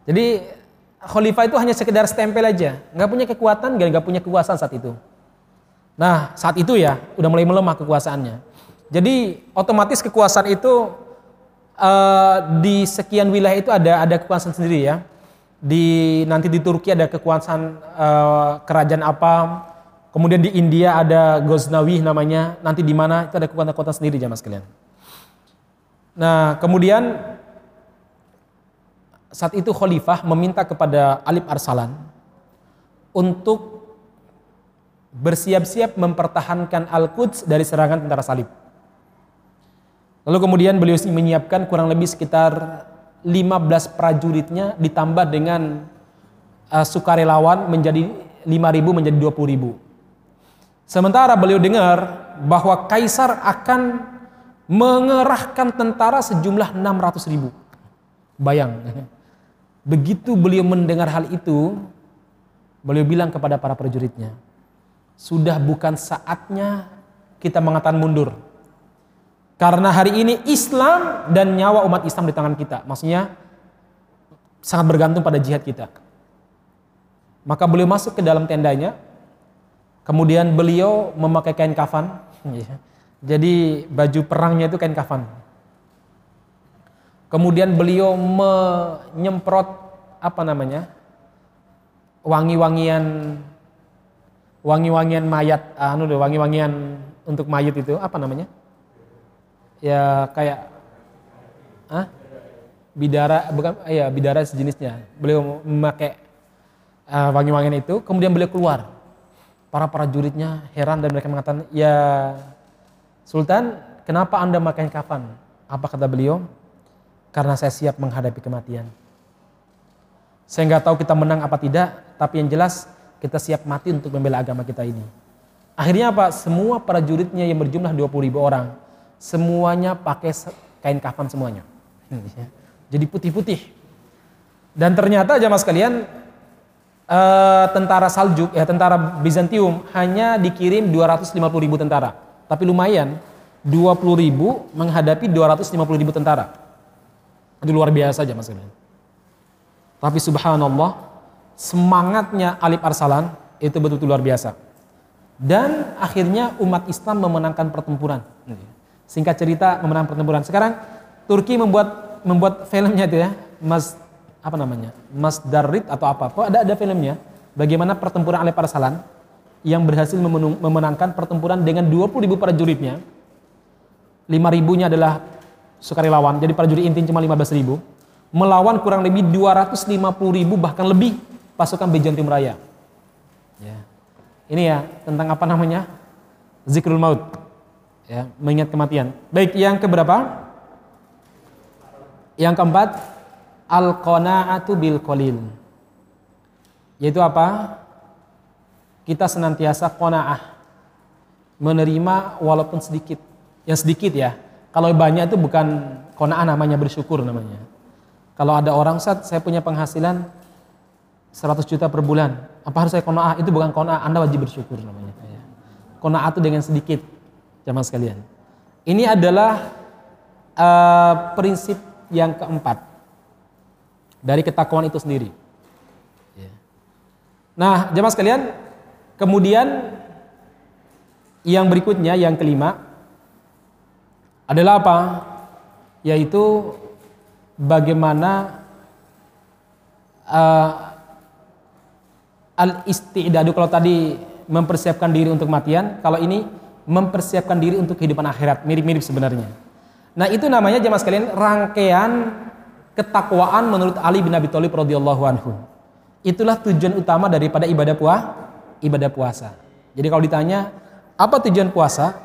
Jadi khalifah itu hanya sekedar stempel aja, nggak punya kekuatan, nggak punya kekuasaan saat itu. Nah saat itu ya udah mulai melemah kekuasaannya. Jadi otomatis kekuasaan itu uh, di sekian wilayah itu ada ada kekuasaan sendiri ya. Di nanti di Turki ada kekuasaan uh, kerajaan apa, kemudian di India ada Ghaznawi namanya, nanti di mana itu ada kekuasaan-kekuasaan sendiri jamaah sekalian. Nah, kemudian saat itu khalifah meminta kepada Alip Arsalan untuk bersiap-siap mempertahankan Al-Quds dari serangan tentara salib. Lalu kemudian beliau menyiapkan kurang lebih sekitar 15 prajuritnya ditambah dengan uh, sukarelawan menjadi 5.000 menjadi 20.000. Sementara beliau dengar bahwa kaisar akan mengerahkan tentara sejumlah 600.000. Bayang. Begitu beliau mendengar hal itu, beliau bilang kepada para prajuritnya, "Sudah bukan saatnya kita mengatakan mundur." Karena hari ini Islam dan nyawa umat Islam di tangan kita. Maksudnya sangat bergantung pada jihad kita. Maka beliau masuk ke dalam tendanya. Kemudian beliau memakai kain kafan. Jadi baju perangnya itu kain kafan. Kemudian beliau menyemprot apa namanya? wangi-wangian wangi-wangian mayat anu deh wangi-wangian untuk mayat itu apa namanya? ya kayak ah? Bidara bukan ya bidara sejenisnya. Beliau memakai uh, wangi-wangian itu kemudian beliau keluar. Para prajuritnya heran dan mereka mengatakan ya Sultan kenapa anda memakai kafan? Apa kata beliau? Karena saya siap menghadapi kematian. Saya nggak tahu kita menang apa tidak tapi yang jelas kita siap mati untuk membela agama kita ini akhirnya apa semua prajuritnya yang berjumlah 20 ribu orang semuanya pakai kain kafan semuanya. Hmm. Jadi putih-putih. Dan ternyata jamaah sekalian uh, tentara Saljuk ya tentara Bizantium hanya dikirim 250 ribu tentara. Tapi lumayan 20 ribu menghadapi 250 ribu tentara. Itu luar biasa jamaah sekalian. Tapi subhanallah semangatnya Alip Arsalan itu betul-betul luar biasa. Dan akhirnya umat Islam memenangkan pertempuran. Singkat cerita memenang pertempuran. Sekarang Turki membuat membuat filmnya itu ya, Mas apa namanya? Mas Darit atau apa? Kok ada ada filmnya bagaimana pertempuran Alep Arsalan yang berhasil memenangkan pertempuran dengan 20 ribu prajuritnya. 5 ribunya adalah sukarelawan, jadi prajurit inti cuma 15 ribu. Melawan kurang lebih 250 ribu bahkan lebih pasukan Bizantium Raya. Ya. Ini ya tentang apa namanya? Zikrul Maut ya, mengingat kematian. Baik, yang keberapa? Yang keempat, al-qanaatu bil qalil. Yaitu apa? Kita senantiasa qanaah. Menerima walaupun sedikit. Yang sedikit ya. Kalau banyak itu bukan qanaah namanya bersyukur namanya. Kalau ada orang saat saya punya penghasilan 100 juta per bulan, apa harus saya qanaah? Itu bukan qanaah, Anda wajib bersyukur namanya. Qanaah itu dengan sedikit jamaah sekalian. Ini adalah uh, prinsip yang keempat dari ketakwaan itu sendiri. Ya. Nah, jamaah sekalian, kemudian yang berikutnya, yang kelima adalah apa? Yaitu bagaimana uh, al-istidadu kalau tadi mempersiapkan diri untuk matian, kalau ini mempersiapkan diri untuk kehidupan akhirat. Mirip-mirip sebenarnya. Nah, itu namanya jemaah sekalian rangkaian ketakwaan menurut Ali bin Abi Thalib radhiyallahu anhu. Itulah tujuan utama daripada ibadah puasa, ibadah puasa. Jadi kalau ditanya apa tujuan puasa?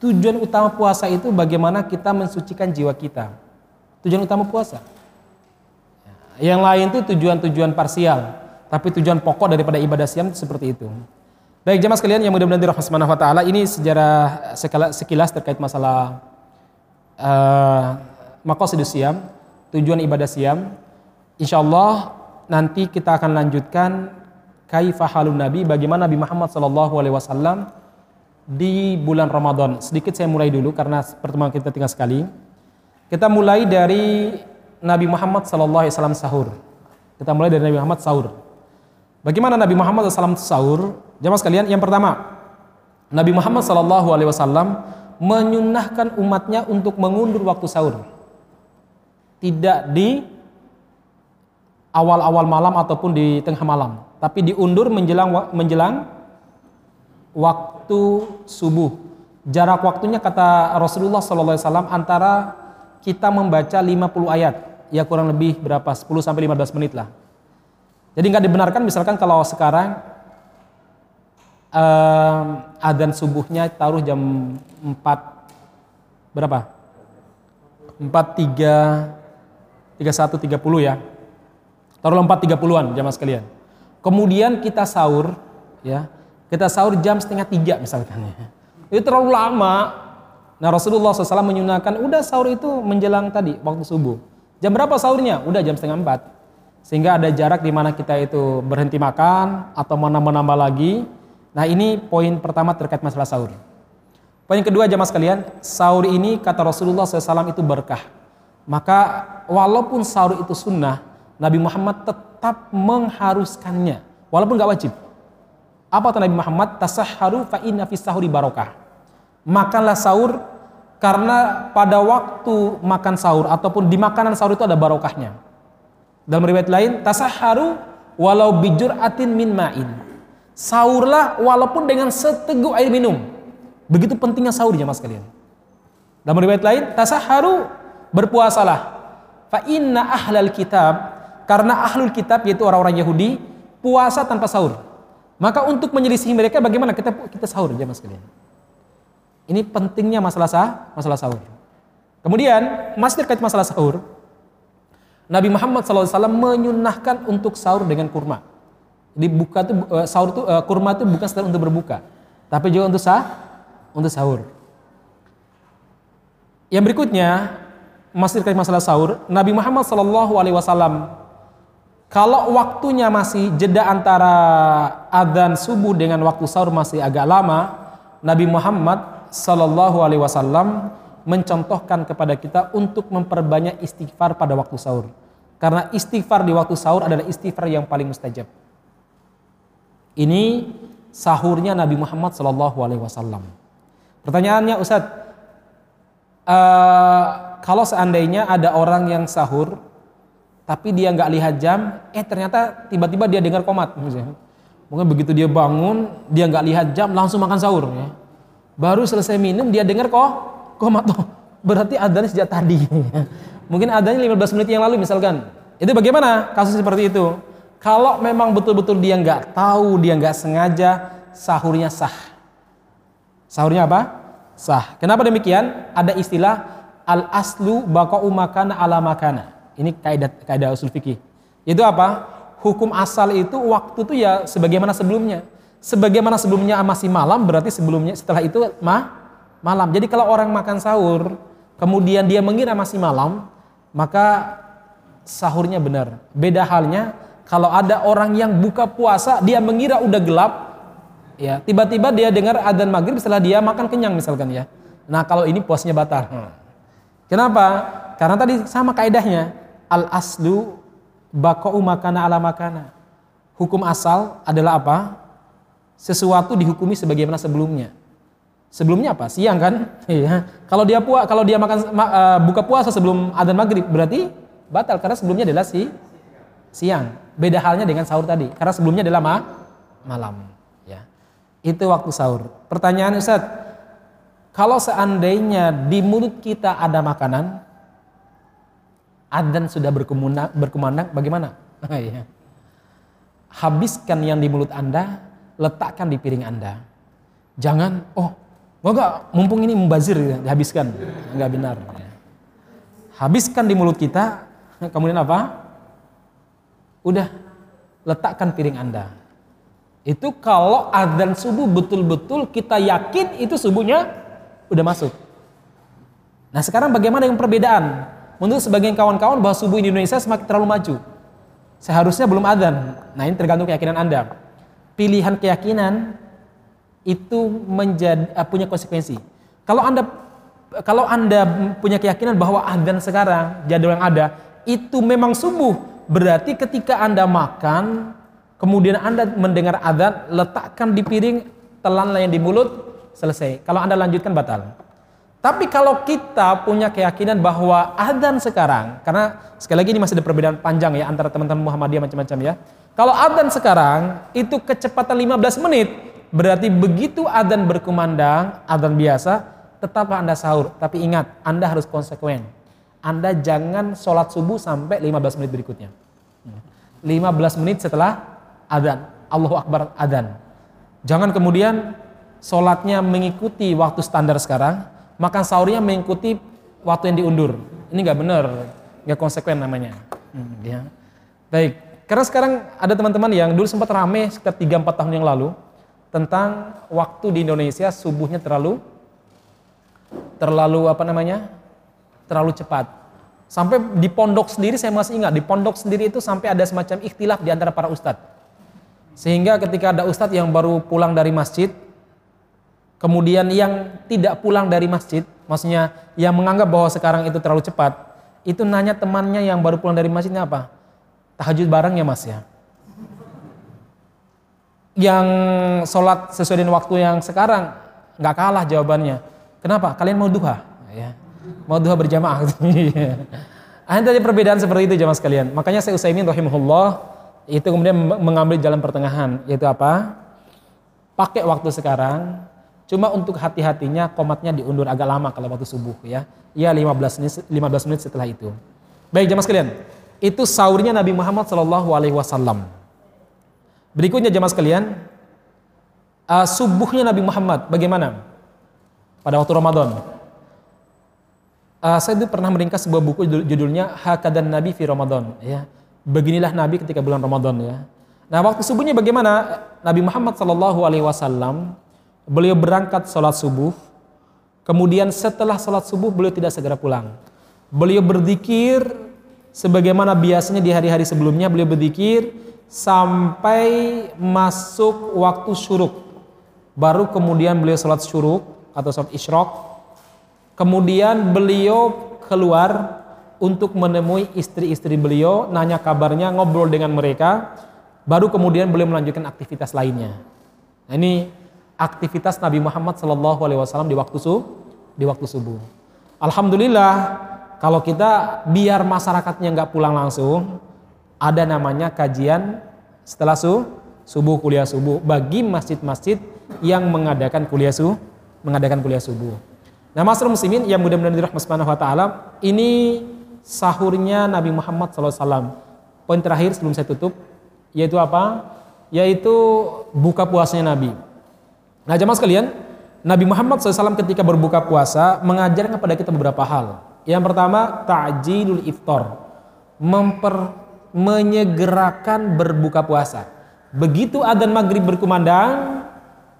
Tujuan utama puasa itu bagaimana kita mensucikan jiwa kita. Tujuan utama puasa. Yang lain itu tujuan-tujuan parsial, tapi tujuan pokok daripada ibadah siam seperti itu. Baik jemaah sekalian yang mudah-mudahan dirahmati subhanahu wa taala, ini sejarah sekilas terkait masalah uh, maqasidus siam, tujuan ibadah siam. Insya Allah nanti kita akan lanjutkan kaifahalun Nabi, bagaimana Nabi Muhammad Sallallahu Alaihi Wasallam di bulan Ramadan. Sedikit saya mulai dulu karena pertemuan kita tinggal sekali. Kita mulai dari Nabi Muhammad Sallallahu Alaihi Wasallam sahur. Kita mulai dari Nabi Muhammad sahur. Bagaimana Nabi Muhammad SAW sahur? Jamaah sekalian, yang pertama, Nabi Muhammad Wasallam menyunahkan umatnya untuk mengundur waktu sahur. Tidak di awal-awal malam ataupun di tengah malam, tapi diundur menjelang menjelang waktu subuh. Jarak waktunya kata Rasulullah SAW antara kita membaca 50 ayat, ya kurang lebih berapa 10 sampai 15 menit lah. Jadi nggak dibenarkan misalkan kalau sekarang um, adzan subuhnya taruh jam 4 berapa? 4 3 31 30 ya. Taruhlah 4 30-an jamaah sekalian. Kemudian kita sahur ya. Kita sahur jam setengah tiga misalkan ya. Itu terlalu lama. Nah Rasulullah SAW menyunahkan udah sahur itu menjelang tadi waktu subuh. Jam berapa sahurnya? Udah jam setengah empat. Sehingga ada jarak di mana kita itu berhenti makan atau menambah-nambah lagi. Nah ini poin pertama terkait masalah sahur. Poin kedua jamaah sekalian, sahur ini kata Rasulullah SAW itu berkah. Maka walaupun sahur itu sunnah, Nabi Muhammad tetap mengharuskannya. Walaupun nggak wajib. Apa kata Nabi Muhammad? Tasahharu fa inna fis sahuri barokah. Makanlah sahur karena pada waktu makan sahur ataupun di makanan sahur itu ada barokahnya. Dalam riwayat lain, tasaharu walau bijur atin min ma'in. Sahurlah walaupun dengan seteguk air minum. Begitu pentingnya sahur jemaah sekalian. Dalam riwayat lain, tasaharu berpuasalah. Fa inna ahlal kitab karena ahlul kitab yaitu orang-orang Yahudi puasa tanpa sahur. Maka untuk menyelisihi mereka bagaimana kita kita sahur jemaah sekalian. Ini pentingnya masalah sah, masalah sahur. Kemudian masih terkait masalah sahur, Nabi Muhammad SAW menyunahkan untuk sahur dengan kurma. Jadi tuh uh, sahur tuh uh, kurma itu bukan sekedar untuk berbuka, tapi juga untuk sah, untuk sahur. Yang berikutnya masih terkait masalah sahur, Nabi Muhammad SAW kalau waktunya masih jeda antara adzan subuh dengan waktu sahur masih agak lama, Nabi Muhammad SAW mencontohkan kepada kita untuk memperbanyak istighfar pada waktu sahur. Karena istighfar di waktu sahur adalah istighfar yang paling mustajab. Ini sahurnya Nabi Muhammad Sallallahu Alaihi Wasallam. Pertanyaannya Ustaz, uh, kalau seandainya ada orang yang sahur tapi dia nggak lihat jam, eh ternyata tiba-tiba dia dengar komat, mungkin begitu dia bangun, dia nggak lihat jam langsung makan sahur, ya. baru selesai minum dia dengar kok komat, tuh berarti adanya sejak tadi. Mungkin adanya 15 menit yang lalu misalkan. Itu bagaimana kasus seperti itu? Kalau memang betul-betul dia nggak tahu, dia nggak sengaja, sahurnya sah. Sahurnya apa? Sah. Kenapa demikian? Ada istilah al aslu bakau makana ala makana. Ini kaidah kaidah usul fikih. Itu apa? Hukum asal itu waktu itu ya sebagaimana sebelumnya. Sebagaimana sebelumnya masih malam berarti sebelumnya setelah itu mah malam. Jadi kalau orang makan sahur kemudian dia mengira masih malam, maka sahurnya benar. Beda halnya kalau ada orang yang buka puasa dia mengira udah gelap, ya tiba-tiba dia dengar adzan maghrib setelah dia makan kenyang misalkan ya. Nah kalau ini puasnya batal. Hmm. Kenapa? Karena tadi sama kaidahnya al aslu bakau makana ala makana. Hukum asal adalah apa? Sesuatu dihukumi sebagaimana sebelumnya. Sebelumnya apa? Siang kan? Iya. Kalau dia puas, kalau dia makan uh, buka puasa sebelum adzan maghrib berarti batal karena sebelumnya adalah si siang. Beda halnya dengan sahur tadi karena sebelumnya adalah ma malam. Ya. Itu waktu sahur. Pertanyaan Ustaz, Kalau seandainya di mulut kita ada makanan, adzan sudah berkumandang bagaimana? Iya. Habiskan yang di mulut Anda, letakkan di piring Anda. Jangan, oh, enggak, mumpung ini membazir, dihabiskan. Enggak benar. Habiskan di mulut kita, kemudian apa? Udah, letakkan piring Anda. Itu kalau adzan subuh betul-betul kita yakin itu subuhnya udah masuk. Nah sekarang bagaimana yang perbedaan? Menurut sebagian kawan-kawan bahwa subuh di Indonesia semakin terlalu maju. Seharusnya belum adzan. Nah ini tergantung keyakinan Anda. Pilihan keyakinan itu menjadi uh, punya konsekuensi. Kalau Anda kalau Anda punya keyakinan bahwa adzan sekarang jadwal yang ada itu memang subuh, berarti ketika Anda makan kemudian Anda mendengar adzan, letakkan di piring, telanlah yang di mulut, selesai. Kalau Anda lanjutkan batal. Tapi kalau kita punya keyakinan bahwa adzan sekarang, karena sekali lagi ini masih ada perbedaan panjang ya antara teman-teman Muhammadiyah macam-macam ya. Kalau adzan sekarang itu kecepatan 15 menit, berarti begitu adzan berkumandang, adzan biasa, tetaplah Anda sahur. Tapi ingat, Anda harus konsekuen. Anda jangan sholat subuh sampai 15 menit berikutnya. 15 menit setelah adzan, Allahu Akbar adzan. Jangan kemudian sholatnya mengikuti waktu standar sekarang, makan sahurnya mengikuti waktu yang diundur. Ini nggak benar, nggak konsekuen namanya. Hmm, ya. Baik, karena sekarang ada teman-teman yang dulu sempat rame sekitar 3-4 tahun yang lalu tentang waktu di Indonesia subuhnya terlalu terlalu apa namanya? terlalu cepat. Sampai di pondok sendiri saya masih ingat, di pondok sendiri itu sampai ada semacam ikhtilaf di antara para ustadz. Sehingga ketika ada ustadz yang baru pulang dari masjid, Kemudian yang tidak pulang dari masjid, maksudnya yang menganggap bahwa sekarang itu terlalu cepat, itu nanya temannya yang baru pulang dari masjidnya apa? Tahajud bareng ya mas ya. Yang sholat sesuai dengan waktu yang sekarang nggak kalah jawabannya. Kenapa? Kalian mau duha? Ya. Mau duha berjamaah? Ada tadi perbedaan seperti itu jamaah sekalian. Makanya saya Usaimin rahimahullah itu kemudian mengambil jalan pertengahan yaitu apa? Pakai waktu sekarang, Cuma untuk hati-hatinya komatnya diundur agak lama kalau waktu subuh ya. Ya 15 menit 15 menit setelah itu. Baik jemaah sekalian, itu sahurnya Nabi Muhammad Shallallahu alaihi wasallam. Berikutnya jemaah sekalian, uh, subuhnya Nabi Muhammad bagaimana? Pada waktu Ramadan. Uh, saya itu pernah meringkas sebuah buku judulnya Hakadan Nabi fi Ramadan ya. Beginilah Nabi ketika bulan Ramadan ya. Nah, waktu subuhnya bagaimana? Nabi Muhammad Shallallahu alaihi wasallam beliau berangkat sholat subuh, kemudian setelah sholat subuh beliau tidak segera pulang. Beliau berzikir sebagaimana biasanya di hari-hari sebelumnya beliau berzikir sampai masuk waktu syuruk. Baru kemudian beliau sholat syuruk atau sholat isyrok. Kemudian beliau keluar untuk menemui istri-istri beliau, nanya kabarnya, ngobrol dengan mereka. Baru kemudian beliau melanjutkan aktivitas lainnya. Nah, ini aktivitas Nabi Muhammad Wasallam di waktu subuh di waktu subuh. Alhamdulillah kalau kita biar masyarakatnya nggak pulang langsung, ada namanya kajian setelah su, subuh kuliah subuh bagi masjid-masjid yang mengadakan kuliah subuh, mengadakan kuliah subuh. Nah, Masyarakat muslimin yang mudah-mudahan dirahmati Subhanahu wa taala, ini sahurnya Nabi Muhammad SAW. Poin terakhir sebelum saya tutup yaitu apa? Yaitu buka puasanya Nabi. Nah jemaah sekalian, Nabi Muhammad SAW ketika berbuka puasa mengajarkan kepada kita beberapa hal. Yang pertama, ta'jilul iftar. Memper, menyegerakan berbuka puasa. Begitu adzan maghrib berkumandang,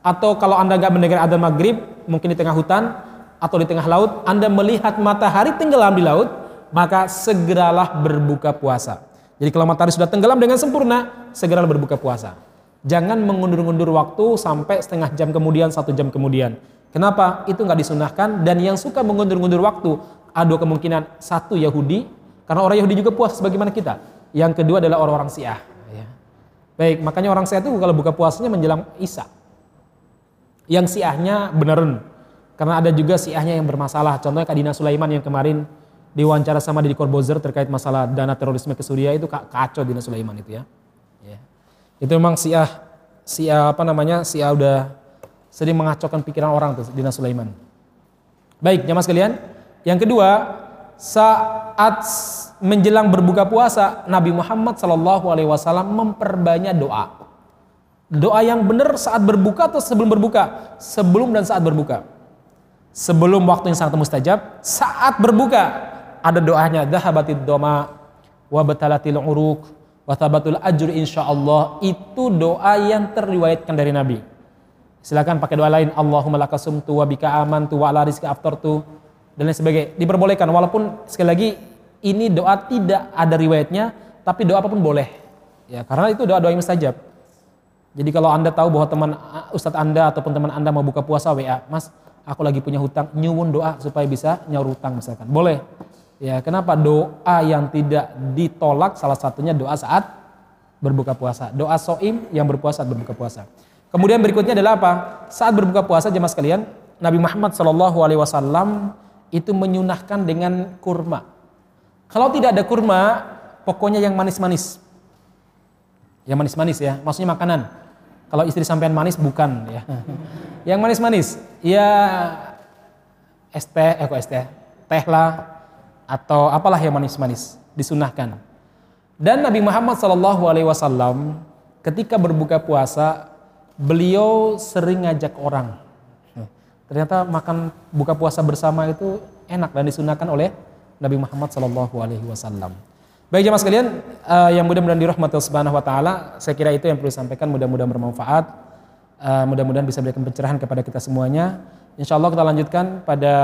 atau kalau anda nggak mendengar adzan maghrib, mungkin di tengah hutan, atau di tengah laut, anda melihat matahari tenggelam di laut, maka segeralah berbuka puasa. Jadi kalau matahari sudah tenggelam dengan sempurna, segeralah berbuka puasa. Jangan mengundur-undur waktu sampai setengah jam kemudian, satu jam kemudian. Kenapa? Itu nggak disunahkan dan yang suka mengundur-undur waktu ada kemungkinan satu Yahudi, karena orang Yahudi juga puas sebagaimana kita. Yang kedua adalah orang-orang Syiah. Ya. Baik, makanya orang Syiah itu kalau buka puasanya menjelang Isya. Yang Syiahnya beneran. Karena ada juga Syiahnya yang bermasalah. Contohnya Kak Dina Sulaiman yang kemarin diwawancara sama Didi Corbuzier terkait masalah dana terorisme ke Suriah itu kacau Dina Sulaiman itu ya. Itu memang Syiah Syiah apa namanya? Syiah udah sering mengacaukan pikiran orang tuh Dina Sulaiman. Baik, jamaah sekalian. Yang kedua, saat menjelang berbuka puasa, Nabi Muhammad Shallallahu Alaihi Wasallam memperbanyak doa. Doa yang benar saat berbuka atau sebelum berbuka? Sebelum dan saat berbuka. Sebelum waktu yang sangat mustajab, saat berbuka ada doanya dhahabatid doma wa batalatil uruk wa tabatul ajr insyaallah itu doa yang terriwayatkan dari Nabi. Silakan pakai doa lain Allahumma lakasumtu wa bika amantu wa ala rizqi aftartu dan lain sebagainya. Diperbolehkan walaupun sekali lagi ini doa tidak ada riwayatnya tapi doa apa pun boleh. Ya, karena itu doa-doa yang mustajab. Jadi kalau Anda tahu bahwa teman ustadz Anda ataupun teman Anda mau buka puasa WA, Mas, aku lagi punya hutang, nyuwun doa supaya bisa nyaur hutang misalkan. Boleh. Ya, kenapa doa yang tidak ditolak salah satunya doa saat berbuka puasa. Doa soim yang berpuasa saat berbuka puasa. Kemudian berikutnya adalah apa? Saat berbuka puasa jemaah sekalian, Nabi Muhammad Shallallahu alaihi wasallam itu menyunahkan dengan kurma. Kalau tidak ada kurma, pokoknya yang manis-manis. Yang manis-manis ya, maksudnya makanan. Kalau istri sampean manis bukan ya. Yang manis-manis, ya es teh, eh kok es teh, teh lah atau apalah yang manis-manis disunahkan. Dan Nabi Muhammad Shallallahu Alaihi Wasallam ketika berbuka puasa beliau sering ngajak orang. Ternyata makan buka puasa bersama itu enak dan disunahkan oleh Nabi Muhammad Shallallahu Alaihi Wasallam. Baik jemaah sekalian, uh, yang mudah-mudahan dirahmati Subhanahu wa taala, saya kira itu yang perlu disampaikan, mudah-mudahan bermanfaat. Uh, mudah-mudahan bisa memberikan pencerahan kepada kita semuanya. Insya Allah kita lanjutkan pada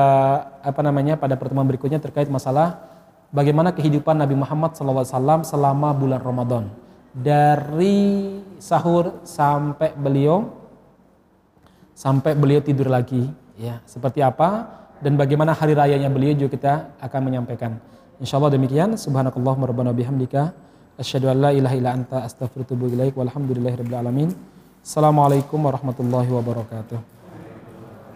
apa namanya pada pertemuan berikutnya terkait masalah bagaimana kehidupan Nabi Muhammad SAW selama bulan Ramadan dari sahur sampai beliau sampai beliau tidur lagi ya seperti apa dan bagaimana hari rayanya beliau juga kita akan menyampaikan. Insyaallah demikian. Subhanakallah rabbana bihamdika asyhadu an la ilaha illa anta astaghfiruka wa atubu ilaik walhamdulillahirabbil alamin. Assalamualaikum warahmatullahi wabarakatuh.